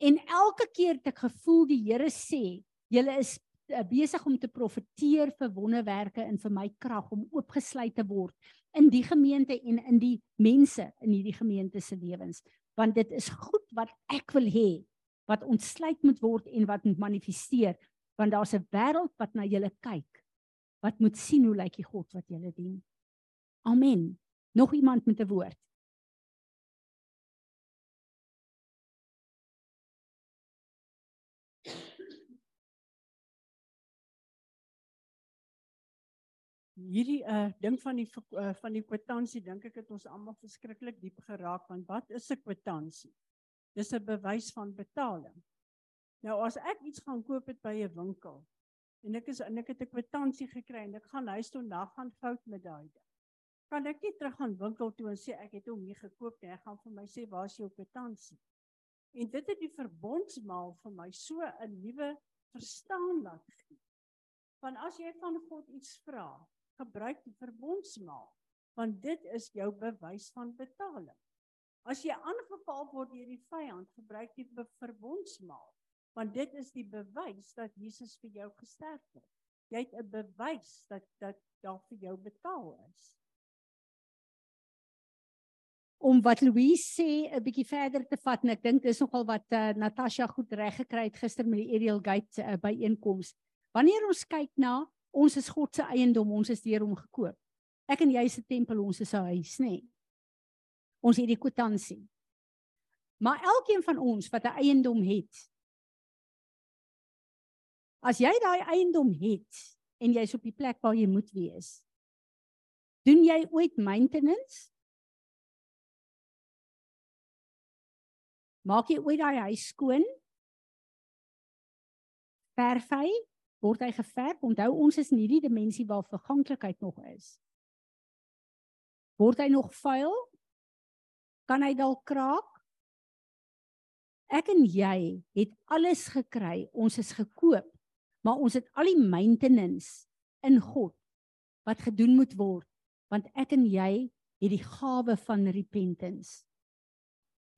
En elke keer het ek gevoel die Here sê, julle is uh, besig om te profeteer vir wonderwerke en vir my krag om oopgesluit te word in die gemeente en in die mense in hierdie gemeente se lewens, want dit is goed wat ek wil hê wat ontsluit moet word en wat moet manifesteer, want daar's 'n wêreld wat na julle kyk. Wat moet sien hoe lyk die God wat julle dien. Amen. Nog iemand met 'n woord? Hierdie uh ding van die uh, van die kwitansie dink ek het ons almal verskriklik diep geraak want wat is 'n kwitansie? Dis 'n bewys van betaling. Nou as ek iets gaan koop het by 'n winkel en ek is en ek het 'n kwitansie gekry en ek gaan huis toe na gaan fout met daai ding. Kan ek nie terug gaan winkel toe en sê ek het hom nie gekoop nie. Hy gaan vir my sê waar is jou kwitansie? En dit het die verbondsmaal vir my so 'n nuwe verstaan laat gee. Want as jy van God iets vra, gebruik die verbondsmaal want dit is jou bewys van betaling. As jy aangeval word deur die vyand, gebruik die verbondsmaal want dit is die bewys dat Jesus vir jou gesterf het. Jy het 'n bewys dat dat daar vir jou betaal is. Om wat Louise sê 'n bietjie verder te vat en ek dink dis nogal wat uh, Natasha goed reg gekry het gister met die Ariel Gate uh, byeenkoms. Wanneer ons kyk na ons is God se eiendom, ons is deur hom gekoop. Ek en jy se tempel, ons is sy huis, nê. Nee. Ons het die kwitansie. Maar elkeen van ons wat 'n eiendom het, as jy daai eiendom het en jy's op die plek waar jy moet wees, doen jy ooit maintenance? Maak jy ooit daai huis skoon? Verf hy? Word hy geverf. Onthou ons is in hierdie dimensie waar verganklikheid nog is. Word hy nog vuil? Kan hy dalk kraak? Ek en jy het alles gekry. Ons is gekoop, maar ons het al die maintenance in God wat gedoen moet word, want ek en jy het die gawe van repentance.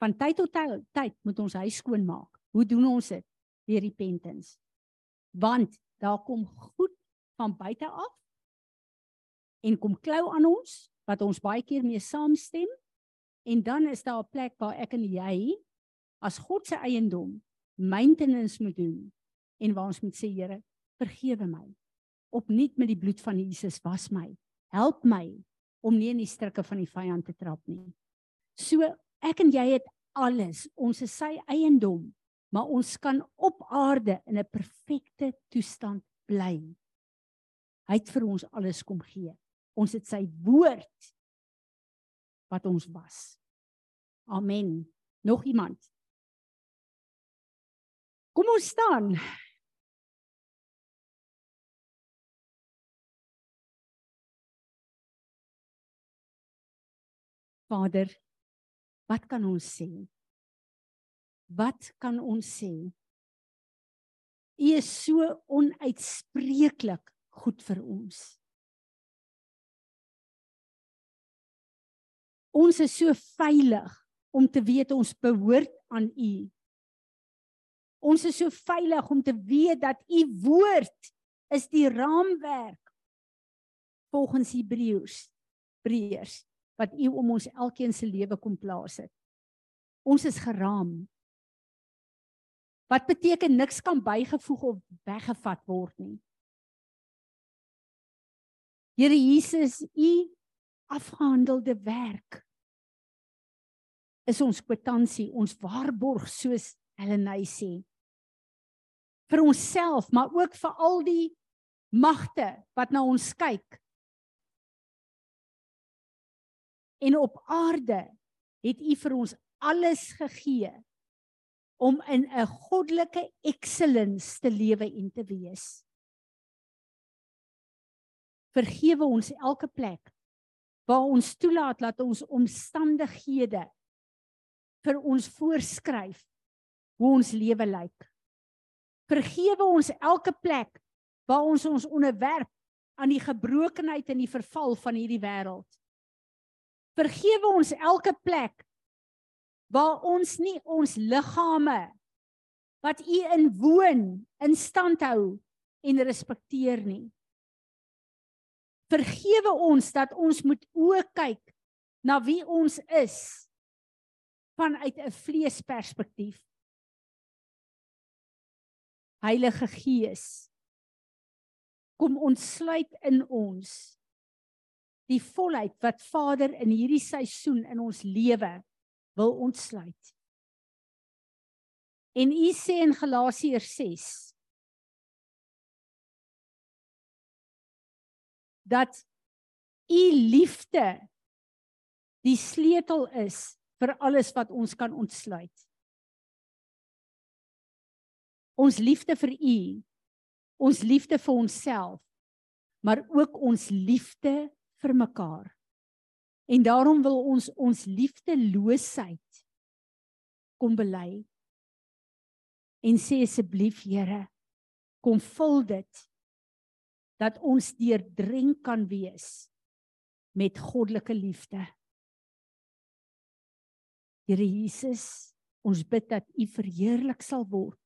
Van tyd tot tyd moet ons huis skoon maak. Hoe doen ons dit? Deur repentance. Want daar kom goed van buite af. En kom klou aan ons wat ons baie keer mee saamstem. En dan is daar 'n plek waar ek en jy as God se eiendom maintenance moet doen en waar ons moet sê Here vergewe my. Opnuut met die bloed van Jesus was my. Help my om nie in die strikke van die vyand te trap nie. So ek en jy het alles. Ons is sy eiendom maar ons kan op aarde in 'n perfekte toestand bly. Hy het vir ons alles kom gee. Ons het sy woord wat ons was. Amen. Nog iemand? Kom ons staan. Vader, wat kan ons sê? Wat kan ons sê? U is so onuitspreeklik goed vir ons. Ons is so veilig om te weet ons behoort aan U. Ons is so veilig om te weet dat u woord is die raamwerk volgens Hebreërs Breërs wat u om ons elkeen se lewe kom plaas het. Ons is geraam. Wat beteken niks kan bygevoeg of weggevat word nie. Here Jesus, u afgehandelde werk is ons kwitansie, ons waarborg soos Helleny sê. vir onsself, maar ook vir al die magte wat na ons kyk. En op aarde het U vir ons alles gegee om in 'n goddelike excellence te lewe en te wees. Vergewe ons elke plek waar ons toelaat dat ons omstandighede vir ons voorskryf hoe ons lewe lyk. Vergewe ons elke plek waar ons ons onderwerp aan die gebrokenheid en die verval van hierdie wêreld. Vergewe ons elke plek waar ons nie ons liggame wat u in woon in stand hou en respekteer nie. Vergewe ons dat ons moet oë kyk na wie ons is vanuit 'n vleesperspektief. Heilige Gees kom ontsluit in ons die volheid wat Vader in hierdie seisoen in ons lewe wil ontsluit. En u sê in Galasiërs 6 dat u liefde die sleutel is vir alles wat ons kan ontsluit. Ons liefde vir U, ons liefde vir onsself, maar ook ons liefde vir mekaar. En daarom wil ons ons liefdeloosheid kom bely. En sê asseblief Here, kom vul dit dat ons deurdrink kan wees met goddelike liefde. Here Jesus, ons bid dat U verheerlik sal word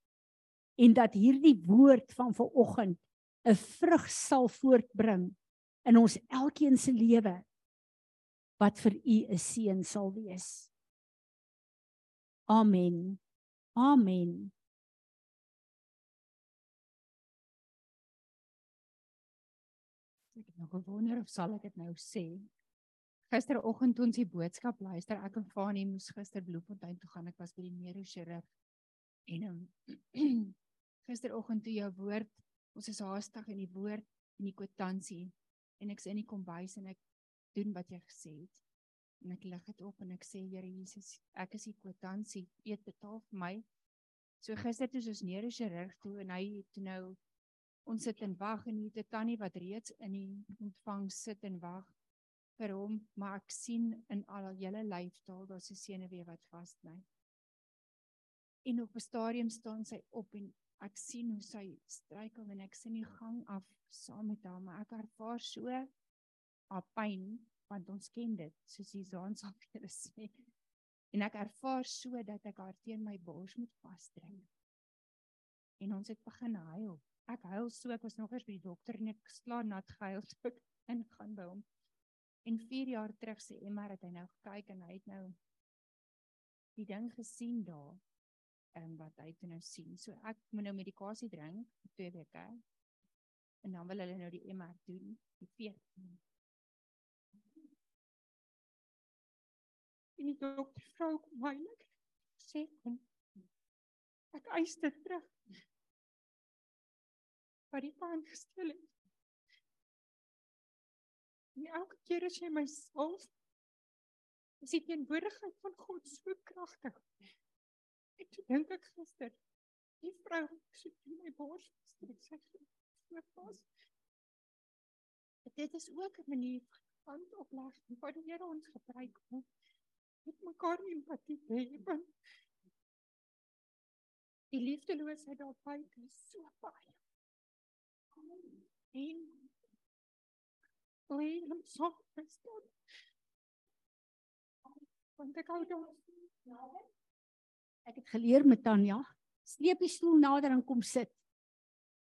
en dat hierdie woord van vanoggend 'n vrug sal voortbring in ons elkeen se lewe wat vir U 'n seën sal wees. Amen. Amen. Ek het nog gewonder of sal ek dit nou sê gisteroggend toe ons die boodskap luister, ek en Fanie moes gister Bloemfontein toe gaan. Ek was by die neurochirurg. En um, gisteroggend toe jou woord, ons is haastig in die woord en die kwitansie en ek's in die kombuis en ek doen wat jy gesê het. En ek lig dit op en ek sê Here Jesus, ek is die kwitansie, eet betaal vir my. So gister toe ons neurochirurg toe en hy toe nou ons sit en wag en hier 'n tannie wat reeds in die ontvang sit en wag vir hom, maar ek sien in al julle lyfstaal daar's 'n senuwee wat vasbly. En op 'n stadium staan sy op en ek sien hoe sy struikel en ek sien die gang af saam met haar, maar ek ervaar so haar pyn want ons ken dit, soos die Zaan sal vir sê. En ek ervaar so dat ek haar teen my bors moet vasdruk. En ons het begin huil. Ek huil so, ek was nog eers by die dokter en ek slaan nat gehuil toe ek ingaan by hom. En 4 jaar terug sê Emma dat hy nou gekyk en hy het nou die ding gesien daar. En wat hy toe nou sien. So ek moet nou medikasie drink vir 2 weke. En dan wil hulle nou die MR doen, die 14. En die dokter vrou kom heilig sê kom. Ek eis dit terug. Wat die paan gestel het. En elke keer as jy my salf, is die teenwoordigheid van God so kragtig. Ek dink ek gister, die vrou so in my bors gestreek sê so pas. Dit is ook 'n manier van oplag wat die Here ons gebruik om met mekaar empatie te hê. Die liefdeloosheid daar buite is so baie. En Lee, I'm so staan. Want ek hou dan. Ek het geleer met Tanya Sleep die stoel nader en kom sit.